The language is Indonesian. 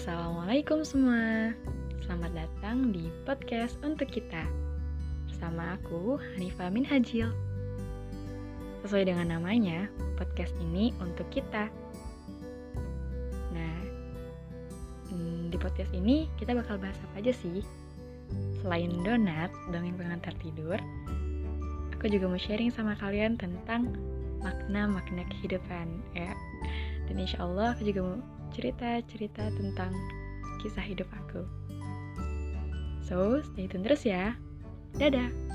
Assalamualaikum semua. Selamat datang di podcast untuk kita. Bersama aku, Hanifah Min Hajil Sesuai dengan namanya, podcast ini untuk kita. Nah, hmm, di podcast ini kita bakal bahas apa aja sih? Selain donat, dongeng pengantar tidur Aku juga mau sharing sama kalian tentang makna-makna kehidupan ya. Dan insya Allah aku juga cerita-cerita tentang kisah hidup aku. So, stay tune terus ya. Dadah!